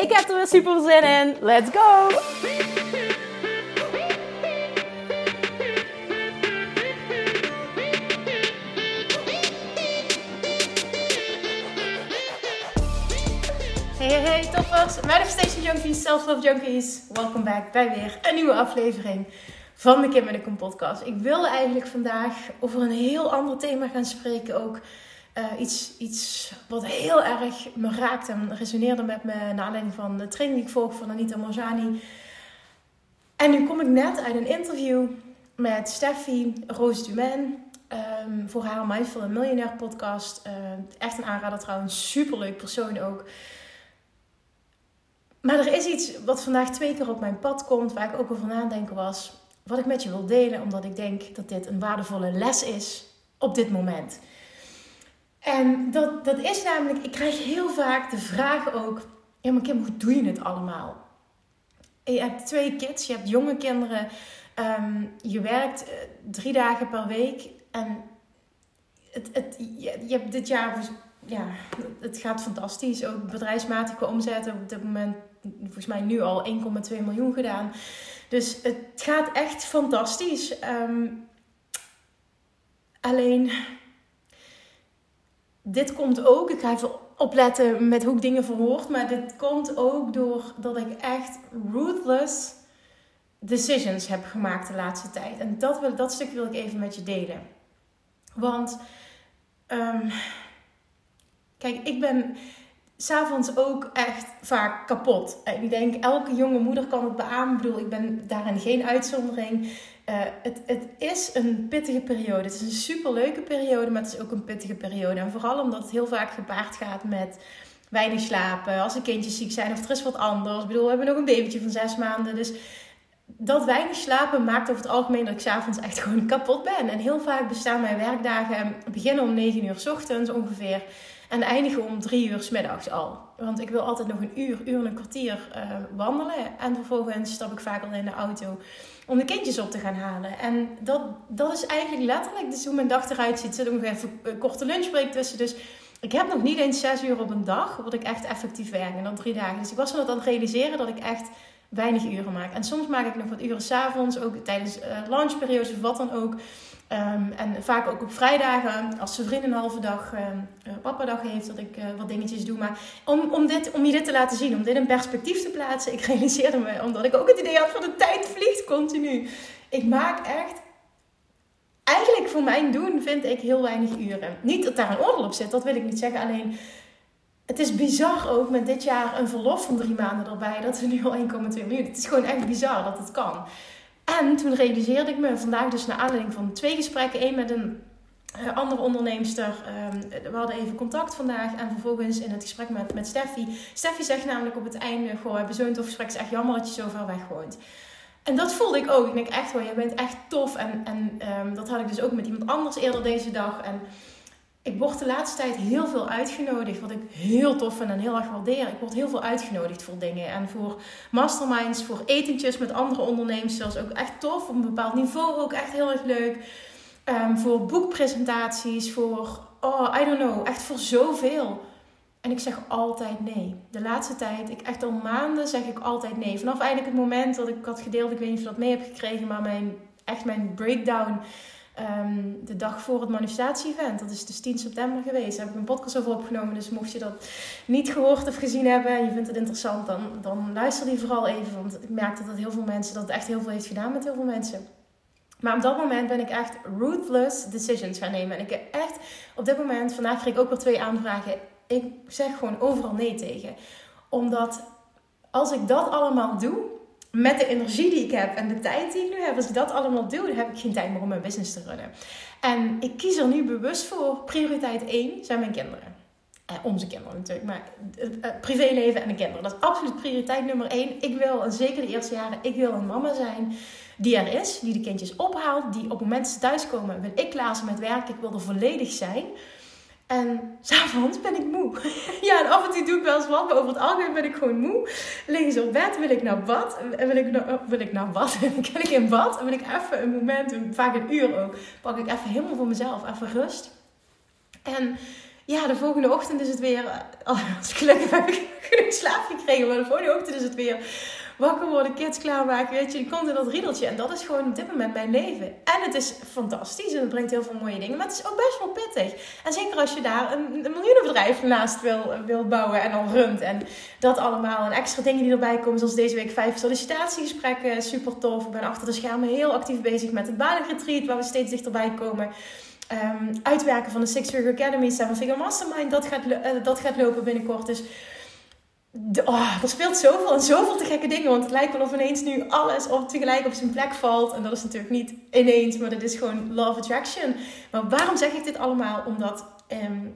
Ik heb er weer super zin in. Let's go! Hey, hey, hey, toppers, Manifestation Junkies, Self-Love Junkies. Welkom back bij weer een nieuwe aflevering van de Kim en de Kom podcast. Ik wilde eigenlijk vandaag over een heel ander thema gaan spreken ook. Uh, iets, iets wat heel erg me raakte en resoneerde met me naar aanleiding van de training die ik volg van Anita Morjani. En nu kom ik net uit een interview met Steffi Roos Dumain um, voor haar Mindful and Millionaire podcast. Uh, echt een aanrader trouwens, superleuk persoon ook. Maar er is iets wat vandaag twee keer op mijn pad komt, waar ik ook over nadenken was. Wat ik met je wil delen, omdat ik denk dat dit een waardevolle les is op dit moment. En dat, dat is namelijk, ik krijg heel vaak de vraag ook: ja, maar Kim, hoe doe je het allemaal? Je hebt twee kids, je hebt jonge kinderen, um, je werkt uh, drie dagen per week en het, het, je, hebt dit jaar, ja, het gaat fantastisch. Ook bedrijfsmatige omzetten op dit moment, volgens mij nu al 1,2 miljoen gedaan. Dus het gaat echt fantastisch. Um, alleen dit komt ook, ik ga even opletten met hoe ik dingen verwoord, maar dit komt ook doordat ik echt ruthless decisions heb gemaakt de laatste tijd. En dat, wil, dat stuk wil ik even met je delen. Want, um, kijk, ik ben s'avonds ook echt vaak kapot. En ik denk, elke jonge moeder kan het beamen. Ik bedoel, ik ben daarin geen uitzondering. Uh, het, het is een pittige periode. Het is een superleuke periode, maar het is ook een pittige periode. En vooral omdat het heel vaak gepaard gaat met weinig slapen. Als de kindjes ziek zijn of er is wat anders. Ik bedoel, we hebben nog een babytje van zes maanden. Dus dat weinig slapen maakt over het algemeen dat ik s'avonds echt gewoon kapot ben. En heel vaak bestaan mijn werkdagen beginnen om 9 uur s ochtends ongeveer. En eindigen om drie uur s middags al. Want ik wil altijd nog een uur, uur en een kwartier uh, wandelen. En vervolgens stap ik vaak al in de auto om de kindjes op te gaan halen. En dat, dat is eigenlijk letterlijk dus hoe mijn dag eruit ziet. Zit nog even een korte lunchbreak tussen. Dus ik heb nog niet eens zes uur op een dag wat ik echt effectief werk. En dan drie dagen. Dus ik was dat aan het realiseren dat ik echt weinig uren maak. En soms maak ik nog wat uren s'avonds, ook tijdens uh, lunchperiodes of wat dan ook. Um, en vaak ook op vrijdagen, als zijn vriend een halve dag uh, papa dag heeft, dat ik uh, wat dingetjes doe. Maar om, om, dit, om je dit te laten zien, om dit in perspectief te plaatsen, ik realiseerde me, omdat ik ook het idee had van de tijd vliegt continu. Ik maak echt, eigenlijk voor mijn doen, vind ik heel weinig uren. Niet dat daar een oordeel op zit, dat wil ik niet zeggen. Alleen, het is bizar ook met dit jaar een verlof van drie maanden erbij, dat we nu al 1,2 miljoen. Het is gewoon echt bizar dat het kan. En toen realiseerde ik me vandaag dus naar aanleiding van twee gesprekken. één met een uh, andere onderneemster. Um, we hadden even contact vandaag. En vervolgens in het gesprek met, met Steffi. Steffi zegt namelijk op het einde: Goh, we hebben zo'n tof gesprek. Het is echt jammer dat je zo ver weg woont. En dat voelde ik ook. Ik denk echt wel, jij bent echt tof. En, en um, dat had ik dus ook met iemand anders eerder deze dag. En ik word de laatste tijd heel veel uitgenodigd, wat ik heel tof vind en heel erg waardeer. Ik word heel veel uitgenodigd voor dingen en voor masterminds, voor etentjes met andere ondernemers. Is ook echt tof, op een bepaald niveau ook echt heel erg leuk. Um, voor boekpresentaties, voor, oh, I don't know, echt voor zoveel. En ik zeg altijd nee. De laatste tijd, ik echt al maanden zeg ik altijd nee. Vanaf eigenlijk het moment dat ik had gedeeld, ik weet niet of je dat mee hebt gekregen, maar mijn, echt mijn breakdown Um, de dag voor het manifestatie-event. Dat is dus 10 september geweest. Daar heb ik een podcast over opgenomen. Dus mocht je dat niet gehoord of gezien hebben en je vindt het interessant, dan, dan luister die vooral even. Want ik merkte dat heel veel mensen, dat echt heel veel heeft gedaan met heel veel mensen. Maar op dat moment ben ik echt ruthless decisions gaan nemen. En ik heb echt op dit moment, vandaag kreeg ik ook weer twee aanvragen. Ik zeg gewoon overal nee tegen. Omdat als ik dat allemaal doe, met de energie die ik heb en de tijd die ik nu heb, als ik dat allemaal doe, dan heb ik geen tijd meer om mijn business te runnen. En ik kies er nu bewust voor. Prioriteit 1 zijn mijn kinderen. Eh, onze kinderen natuurlijk, maar het privéleven en de kinderen. Dat is absoluut prioriteit nummer één. Ik wil, en zeker de eerste jaren, ik wil een mama zijn die er is, die de kindjes ophaalt, die op het moment ze thuiskomen, wil ik klaar zijn met werk, ik wil er volledig zijn. En s'avonds ben ik moe. ja, en af en toe doe ik wel eens wat, maar over het algemeen ben ik gewoon moe. Liggen ze op bed, wil ik naar bad. En wil ik naar, wil ik naar bad? kan ik in bad? En wil ik even een moment, vaak een uur ook, pak ik even helemaal voor mezelf, even rust. En ja, de volgende ochtend is het weer, als ik gelukkig heb ik genoeg slaap gekregen, maar de volgende ochtend is het weer wakker worden, kids klaarmaken, weet je, je komt in dat riedeltje. En dat is gewoon op dit moment mijn leven. En het is fantastisch en het brengt heel veel mooie dingen, maar het is ook best wel pittig. En zeker als je daar een, een miljoenenbedrijf naast wil, wil bouwen en al runt. En dat allemaal en extra dingen die erbij komen, zoals deze week vijf sollicitatiegesprekken, super tof. Ik ben achter de schermen heel actief bezig met het banenretreat, waar we steeds dichterbij komen. Um, uitwerken van de Six Figure Academy, Seven Figure Mastermind, dat gaat, uh, dat gaat lopen binnenkort. Dus oh, er speelt zoveel en zoveel te gekke dingen. Want het lijkt wel of ineens nu alles op, tegelijk op zijn plek valt. En dat is natuurlijk niet ineens, maar dat is gewoon love attraction. Maar waarom zeg ik dit allemaal? Omdat um,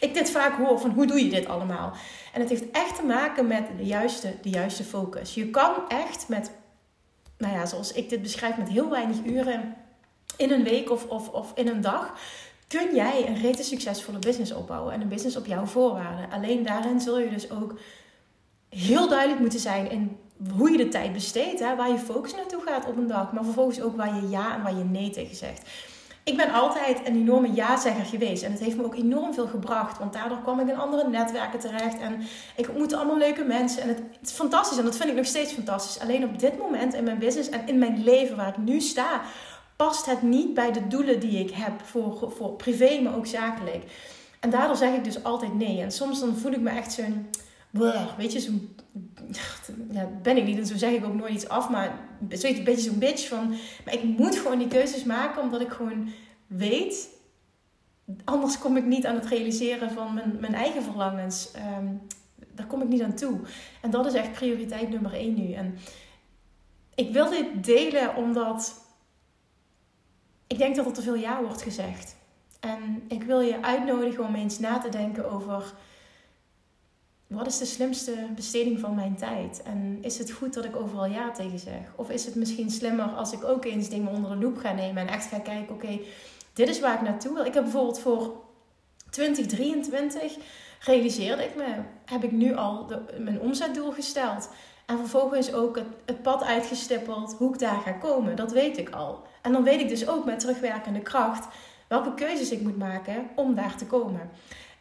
ik dit vaak hoor van hoe doe je dit allemaal? En het heeft echt te maken met de juiste, de juiste focus. Je kan echt met, nou ja, zoals ik dit beschrijf, met heel weinig uren in een week of, of, of in een dag kun jij een rete succesvolle business opbouwen en een business op jouw voorwaarden. Alleen daarin zul je dus ook heel duidelijk moeten zijn in hoe je de tijd besteedt, hè, waar je focus naartoe gaat op een dag, maar vervolgens ook waar je ja en waar je nee tegen zegt. Ik ben altijd een enorme ja-zegger geweest en het heeft me ook enorm veel gebracht, want daardoor kwam ik in andere netwerken terecht en ik ontmoette allemaal leuke mensen en het, het is fantastisch en dat vind ik nog steeds fantastisch. Alleen op dit moment in mijn business en in mijn leven waar ik nu sta, past het niet bij de doelen die ik heb voor, voor privé, maar ook zakelijk. En daardoor zeg ik dus altijd nee. En soms dan voel ik me echt zo'n, weet je, zo'n, ja, ben ik niet en zo zeg ik ook nooit iets af, maar een beetje zo'n bitch van, maar ik moet gewoon die keuzes maken omdat ik gewoon weet, anders kom ik niet aan het realiseren van mijn, mijn eigen verlangens. Um, daar kom ik niet aan toe. En dat is echt prioriteit nummer één nu. En ik wil dit delen omdat ik denk dat er te veel ja wordt gezegd. En ik wil je uitnodigen om eens na te denken over wat is de slimste besteding van mijn tijd? En is het goed dat ik overal ja tegen zeg? Of is het misschien slimmer als ik ook eens dingen onder de loep ga nemen en echt ga kijken, oké, dit is waar ik naartoe wil. Ik heb bijvoorbeeld voor 2023 realiseerde ik me, heb ik nu al mijn omzetdoel gesteld. En vervolgens ook het, pad uitgestippeld hoe ik daar ga komen. Dat weet ik al. En dan weet ik dus ook met terugwerkende kracht welke keuzes ik moet maken om daar te komen.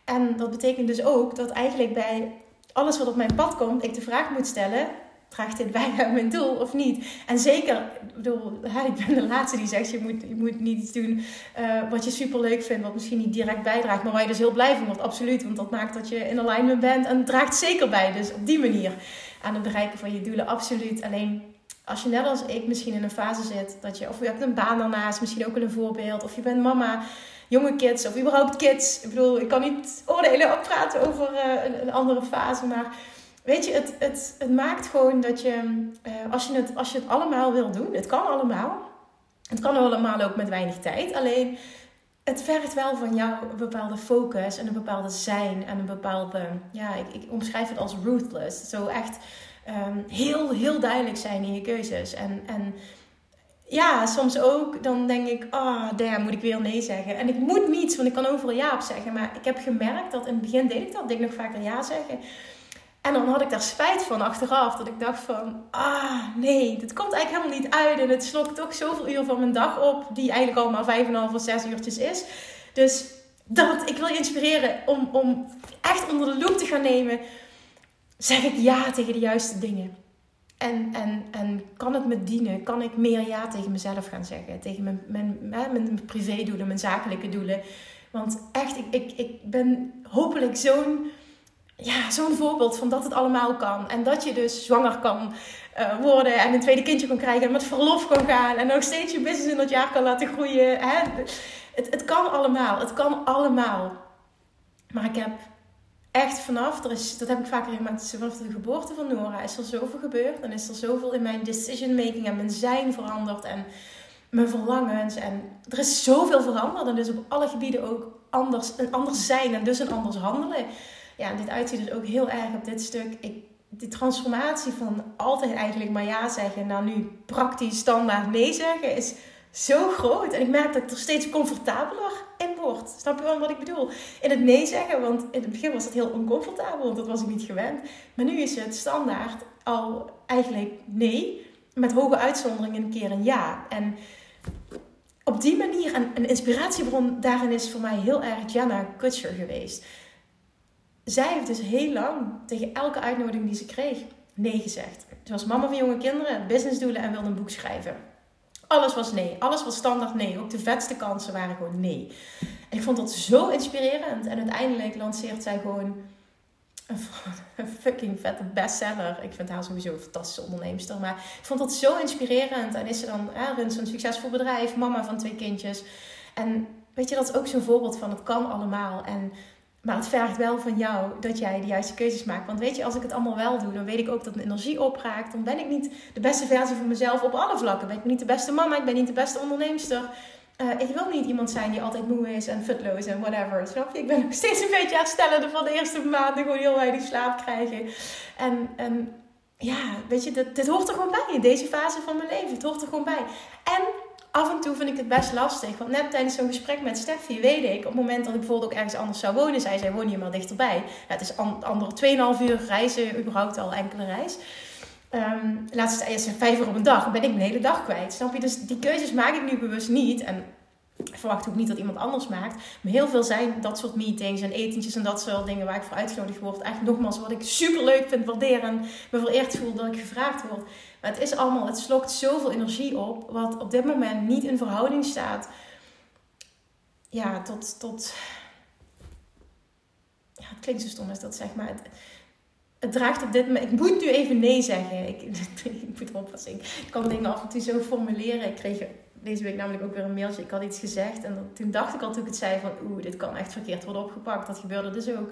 En dat betekent dus ook dat eigenlijk bij alles wat op mijn pad komt, ik de vraag moet stellen: draagt dit bij aan mijn doel of niet? En zeker, ik bedoel, ik ben de laatste die zegt: je moet, je moet niet iets doen uh, wat je super leuk vindt, wat misschien niet direct bijdraagt, maar waar je dus heel blij van wordt. Absoluut, want dat maakt dat je in alignment bent en draagt zeker bij. Dus op die manier aan het bereiken van je doelen, absoluut. Alleen als je net als ik misschien in een fase zit dat je, of je hebt een baan daarnaast, misschien ook een voorbeeld, of je bent mama, jonge kids, of überhaupt kids. Ik bedoel, ik kan niet oordelen of praten over uh, een, een, andere fase, maar weet je, het, het, het maakt gewoon dat je, uh, als, je het, als je het allemaal wil doen, het kan allemaal. Het kan allemaal ook met weinig tijd, alleen het vergt wel van jou een bepaalde focus en een bepaalde zijn en een bepaalde, ja, ik, ik omschrijf het als ruthless. Zo echt um, heel, heel duidelijk zijn in je keuzes. En, en ja, soms ook, dan denk ik, ah, oh, daar moet ik weer nee zeggen. En ik moet niets, want ik kan overal ja op zeggen. Maar ik heb gemerkt dat in het begin deed ik dat, deed ik nog vaker ja zeggen. En dan had ik daar spijt van achteraf. Dat ik dacht van, ah nee, dit komt eigenlijk helemaal niet uit. En het slokt toch zoveel uur van mijn dag op. Die eigenlijk al maar vijf en half of zes uurtjes is. Dus dat, ik wil je inspireren om, om echt onder de loep te gaan nemen zeg ik ja tegen de juiste dingen? En, en, en kan het me dienen? Kan ik meer ja tegen mezelf gaan zeggen? Tegen mijn, mijn, mijn, mijn privédoelen, mijn zakelijke doelen. Want echt, ik, ik, ik ben hopelijk zo'n ja, zo'n voorbeeld van dat het allemaal kan. En dat je dus zwanger kan uh, worden en een tweede kindje kan krijgen en met verlof kan gaan en nog steeds je business in dat jaar kan laten groeien. Hè? Het, het kan allemaal. Het kan allemaal. Maar ik heb echt vanaf, er is, dat heb ik vaker gemaakt, vanaf de geboorte van Nora is er zoveel gebeurd. En is er zoveel in mijn decision making en mijn zijn veranderd. En mijn verlangens. En er is zoveel veranderd. En dus op alle gebieden ook anders, een anders zijn en dus een anders handelen. Ja, dit uitziet dus ook heel erg op dit stuk. Ik, die transformatie van altijd eigenlijk maar ja zeggen naar nu praktisch standaard nee zeggen is zo groot. En ik merk dat ik er steeds comfortabeler in word. Snap je wel wat ik bedoel? In het nee zeggen, want in het begin was het heel oncomfortabel, want dat was ik niet gewend. Maar nu is het standaard al eigenlijk nee, met hoge uitzonderingen een keer een ja. En op die manier, en een inspiratiebron daarin is voor mij heel erg Jenna Kutcher geweest. Zij heeft dus heel lang tegen elke uitnodiging die ze kreeg nee gezegd. Ze was mama van jonge kinderen, businessdoelen en wilde een boek schrijven. Alles was nee. Alles was standaard nee. Ook de vetste kansen waren gewoon nee. En ik vond dat zo inspirerend. En uiteindelijk lanceert zij gewoon een, fucking vette bestseller. Ik vind haar sowieso een fantastische onderneemster. Maar ik vond dat zo inspirerend. En is ze dan, ja, runt een succesvol bedrijf, mama van twee kindjes. En weet je, dat is ook zo'n voorbeeld van het kan allemaal. En maar het vergt wel van jou dat jij de juiste keuzes maakt. Want weet je, als ik het allemaal wel doe, dan weet ik ook dat mijn energie opraakt. Dan ben ik niet de beste versie van mezelf op alle vlakken. Ben ik niet de beste mama, ik ben niet de beste onderneemster. Uh, ik wil niet iemand zijn die altijd moe is en futloos en whatever. Snap je? Ik ben nog steeds een beetje herstellende van de eerste maanden. Gewoon heel weinig slaap krijgen. En, en ja, weet je, dit, dit hoort er gewoon bij in deze fase van mijn leven. Het hoort er gewoon bij. En af en toe vind ik het best lastig. Want net tijdens zo'n gesprek met Steffi weet ik, op het moment dat ik bijvoorbeeld ook ergens anders zou wonen, zei zij, woon hier maar dichterbij. Het is andere 2,5 uur reizen, überhaupt al enkele reis. Um, laatst vijf uur op een dag, ben ik mijn hele dag kwijt. Snap je? Dus die keuzes maak ik nu bewust niet. En ik verwacht ook niet dat iemand anders maakt. Maar heel veel zijn dat soort meetings en etentjes en dat soort dingen waar ik voor uitgenodigd word. Eigenlijk nogmaals wat ik super leuk vind, waarderen. Me vereerd voel dat ik gevraagd word. Maar het is allemaal, het slokt zoveel energie op. Wat op dit moment niet in verhouding staat. Ja, tot. tot ja, het klinkt zo stom als dat zeg, maar. Het, het draagt op dit moment. Ik moet nu even nee zeggen. Ik, ik moet oppassen. Ik kan dingen af en toe zo formuleren. Ik kreeg deze week namelijk ook weer een mailtje. Ik had iets gezegd en toen dacht ik al toen ik het zei van... Oeh, dit kan echt verkeerd worden opgepakt. Dat gebeurde dus ook.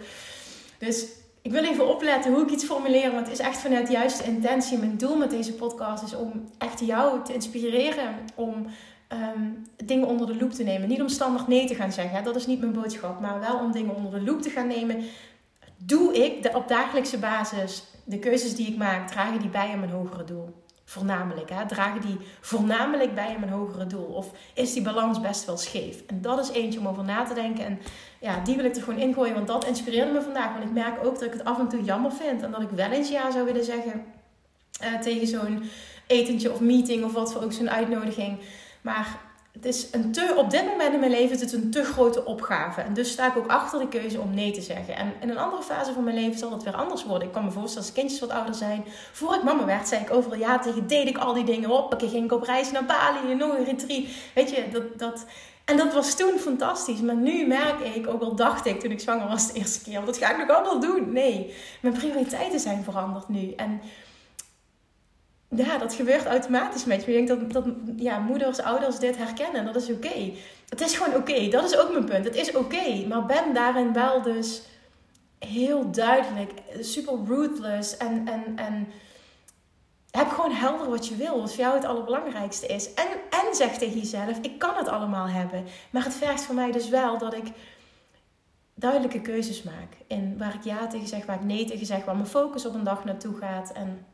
Dus ik wil even opletten hoe ik iets formuleer. Want het is echt vanuit de juiste intentie. Mijn doel met deze podcast is om echt jou te inspireren. Om ehm, dingen onder de loep te nemen. Niet om standaard nee te gaan zeggen. Dat is niet mijn boodschap. Maar wel om dingen onder de loep te gaan nemen. Doe ik op dagelijkse basis de keuzes die ik maak, dragen die bij aan mijn hogere doel? Voornamelijk, hè? dragen die voornamelijk bij aan mijn hogere doel? Of is die balans best wel scheef? En dat is eentje om over na te denken. En ja, die wil ik er gewoon ingooien, want dat inspireerde me vandaag. Want ik merk ook dat ik het af en toe jammer vind. En dat ik wel eens ja zou willen zeggen uh, tegen zo'n etentje of meeting of wat voor ook zo'n uitnodiging. Maar het is een te, op dit moment in mijn leven is het een te grote opgave. En dus sta ik ook achter de keuze om nee te zeggen. En in een andere fase van mijn leven zal dat weer anders worden. Ik kan me voorstellen als kindjes wat ouder zijn. Voor ik mama werd, zei ik overal ja tegen. Deed ik al die dingen op. Ik ging op reis naar Bali en nog een retreat. Weet je, dat, dat... En dat was toen fantastisch. Maar nu merk ik, ook al dacht ik toen ik zwanger was de eerste keer. Dat ga ik nog allemaal doen. Nee, mijn prioriteiten zijn veranderd nu. En ja, dat gebeurt automatisch met je. Ik denk dat, dat ja, moeders, ouders dit herkennen. Dat is oké. Het is gewoon oké. Dat is ook mijn punt. Het is oké. maar ben daarin wel dus heel duidelijk. Super ruthless. En, en, en heb gewoon helder wat je wil. Wat voor jou het allerbelangrijkste is. En, en zeg tegen jezelf, ik kan het allemaal hebben. Maar het vergt voor mij dus wel dat ik duidelijke keuzes maak. In waar ik ja tegen zeg, waar ik nee tegen zeg. Waar mijn focus op een dag naartoe gaat. En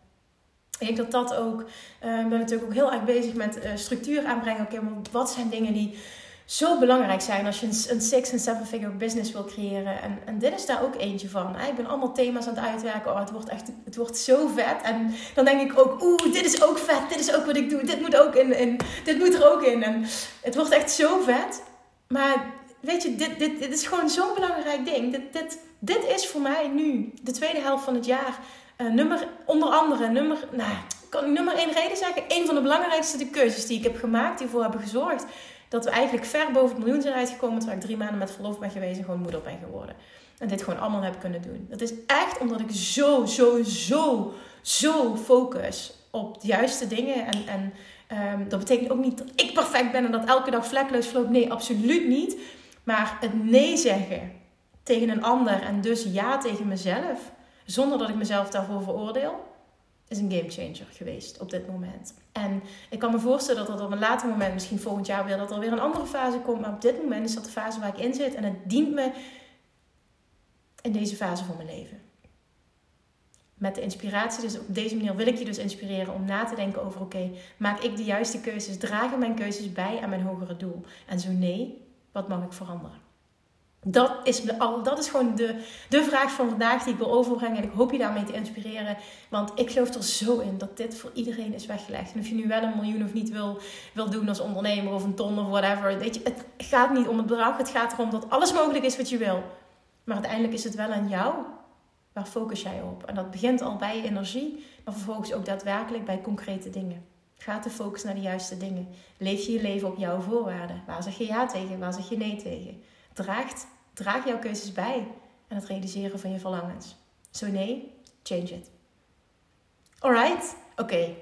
ik denk dat dat ook, ik ben natuurlijk ook heel erg bezig met uh, structuur aanbrengen. Oké, wat zijn dingen die zo belangrijk zijn als je een, een six- en seven-figure business wil creëren? En, en dit is daar ook eentje van. Ik ben allemaal thema's aan het uitwerken. Oh, het wordt echt, het wordt zo vet. En dan denk ik ook, oeh, dit is ook vet. Dit is ook wat ik doe. Dit moet ook in, in dit moet er ook in. En het wordt echt zo vet. Maar weet je, dit, dit, dit is gewoon zo'n belangrijk ding. Dit, dit, dit is voor mij nu de tweede helft van het jaar uh, nummer, onder andere, nummer, nou, kan ik nummer één reden zeggen? Een van de belangrijkste de keuzes die ik heb gemaakt, die ervoor hebben gezorgd dat we eigenlijk ver boven het miljoen zijn uitgekomen. Terwijl ik drie maanden met verlof ben geweest en gewoon moeder ben geworden. En dit gewoon allemaal heb kunnen doen. Dat is echt omdat ik zo, zo, zo, zo focus op de juiste dingen. En, en um, dat betekent ook niet dat ik perfect ben en dat elke dag vlekloos vloot. Nee, absoluut niet. Maar het nee zeggen tegen een ander en dus ja tegen mezelf zonder dat ik mezelf daarvoor veroordeel, is een gamechanger geweest op dit moment. En ik kan me voorstellen dat er op een later moment, misschien volgend jaar weer, dat er weer een andere fase komt. Maar op dit moment is dat de fase waar ik in zit. En het dient me in deze fase van mijn leven. Met de inspiratie, dus op deze manier wil ik je dus inspireren om na te denken over: oké, maak ik de juiste keuzes? Dragen mijn keuzes bij aan mijn hogere doel? En zo nee, wat mag ik veranderen? Dat is, dat is gewoon de, de vraag van vandaag die ik wil overbrengen. En ik hoop je daarmee te inspireren. Want ik geloof er zo in dat dit voor iedereen is weggelegd. En of je nu wel een miljoen of niet wil, wil doen als ondernemer of een ton of whatever. Weet je, het gaat niet om het bedrag. Het gaat erom dat alles mogelijk is wat je wil. Maar uiteindelijk is het wel aan jou. Waar focus jij op? En dat begint al bij je energie. Maar vervolgens ook daadwerkelijk bij concrete dingen. Ga de focus naar de juiste dingen. Leef je je leven op jouw voorwaarden. Waar zeg je ja tegen? Waar zeg je nee tegen? Draagt, draag jouw keuzes bij aan het realiseren van je verlangens. Zo nee, change it. Alright? Oké.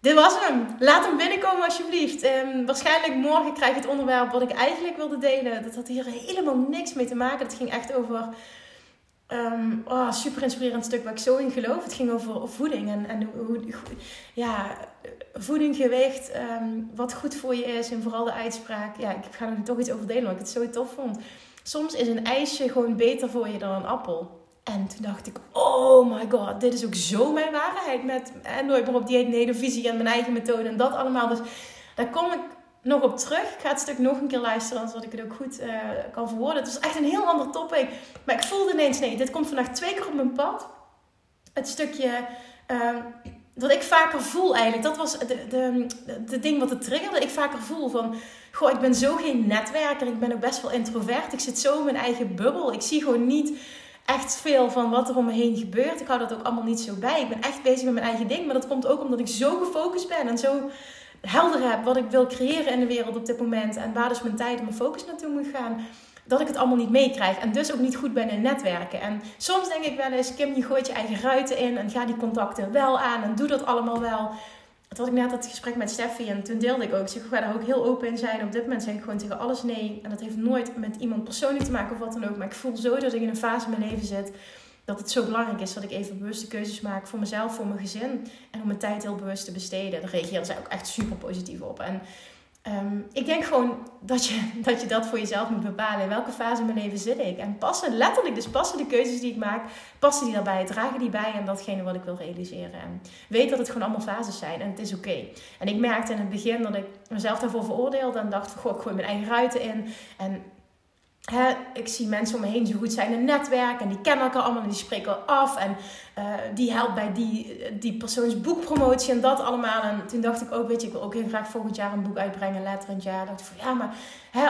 Dit was hem. Laat hem binnenkomen alsjeblieft. Um, waarschijnlijk morgen krijg je het onderwerp wat ik eigenlijk wilde delen. Dat had hier helemaal niks mee te maken. Het ging echt over... Um, oh, super inspirerend stuk waar ik zo in geloof. Het ging over voeding en, en hoe, ja, voeding, gewicht, um, wat goed voor je is en vooral de uitspraak. Ja, ik ga er toch iets over delen, omdat ik het zo tof vond. Soms is een ijsje gewoon beter voor je dan een appel. En toen dacht ik, oh my god, dit is ook zo mijn waarheid. Met en nooit meer op dieet, nee, visie en mijn eigen methode en dat allemaal. Dus daar kom ik nog op terug. Ik ga het stuk nog een keer luisteren, zodat ik het ook goed uh, kan verwoorden. Het is echt een heel ander topic. Maar ik voelde ineens, nee, dit komt vandaag twee keer op mijn pad. Het stukje... Dat ik vaker voel eigenlijk. Dat was de, de, de ding wat het triggerde. Ik vaker voel van... Goh, ik ben zo geen netwerker. Ik ben ook best wel introvert. Ik zit zo in mijn eigen bubbel. Ik zie gewoon niet echt veel van wat er om me heen gebeurt. Ik hou dat ook allemaal niet zo bij. Ik ben echt bezig met mijn eigen ding. Maar dat komt ook omdat ik zo gefocust ben. En zo helder heb wat ik wil creëren in de wereld op dit moment. En waar dus mijn tijd en mijn focus naartoe moet gaan dat ik het allemaal niet meekrijg. En dus ook niet goed ben in netwerken. En soms denk ik wel eens, Kim, je gooit je eigen ruiten in. En ga die contacten wel aan. En doe dat allemaal wel. Het had ik net het gesprek met Steffi. En toen deelde ik ook. Ik zeg, ga daar ook heel open in zijn. Op dit moment zeg ik gewoon tegen alles nee. En dat heeft nooit met iemand persoonlijk te maken of wat dan ook. Maar ik voel zo dat ik in een fase in mijn leven zit. Dat het zo belangrijk is dat ik even bewuste keuzes maak voor mezelf, voor mijn gezin. En om mijn tijd heel bewust te besteden. Daar reageerden zij ook echt super positief op. En Um, ik denk gewoon dat je, dat je dat voor jezelf moet bepalen. In welke fase in mijn leven zit ik? En passen, letterlijk, dus passen de keuzes die ik maak, passen die daarbij, dragen die bij aan datgene wat ik wil realiseren. En weet dat het gewoon allemaal fases zijn en het is oké. En ik merkte in het begin dat ik mezelf daarvoor veroordeelde en dacht: goh, ik gooi mijn eigen ruiten in. En ik zie mensen om me heen zo goed zijn in netwerk en die kennen elkaar allemaal en die spreken af en uh, die helpt bij die, die boekpromotie en dat allemaal. En toen dacht ik ook, weet je, ik wil ook heel graag volgend jaar een boek uitbrengen, later in het jaar. dacht ik van ja, maar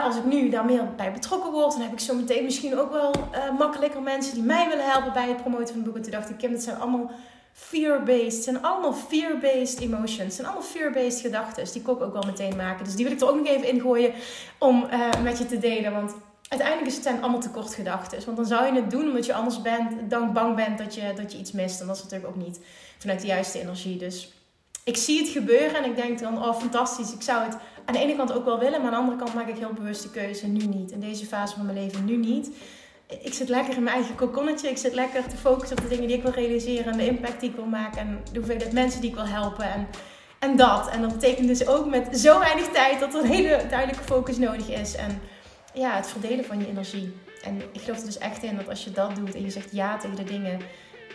als ik nu daar meer bij betrokken word, dan heb ik zo meteen misschien ook wel uh, makkelijker mensen die mij willen helpen bij het promoten van het boek. En toen dacht ik, Kim, dat zijn allemaal fear-based. Het zijn allemaal fear-based emotions. Het zijn allemaal fear-based gedachten. Die kon ik ook wel meteen maken. Dus die wil ik er ook nog even ingooien om uh, met je te delen. Want uiteindelijk is het zijn allemaal tekort gedachten. Want dan zou je het doen omdat je anders bent, dan bang bent dat je, dat je iets mist. En dat is natuurlijk ook niet vanuit de juiste energie. Dus ik zie het gebeuren en ik denk dan, oh fantastisch, ik zou het aan de ene kant ook wel willen. Maar aan de andere kant maak ik heel bewust de keuze, nu niet. In deze fase van mijn leven, nu niet. Ik zit lekker in mijn eigen kokonnetje. Ik zit lekker te focussen op de dingen die ik wil realiseren. En de impact die ik wil maken. En de hoeveelheid mensen die ik wil helpen. En, en dat. En dat betekent dus ook met zo weinig tijd dat er een hele duidelijke focus nodig is. En ja, het verdelen van je energie. En ik geloof er dus echt in dat als je dat doet en je zegt ja tegen de dingen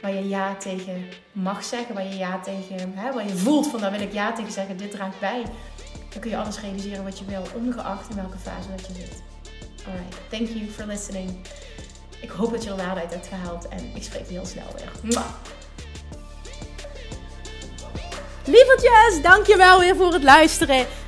waar je ja tegen mag zeggen, waar je ja tegen, hè, waar je voelt van daar wil ik ja tegen zeggen, dit draagt bij, dan kun je alles realiseren wat je wil, ongeacht in welke fase dat je zit. Alright, thank you for listening. Ik hoop dat je er waarde uit hebt gehaald en ik spreek je heel snel weer. Lievertjes, dankjewel weer voor het luisteren.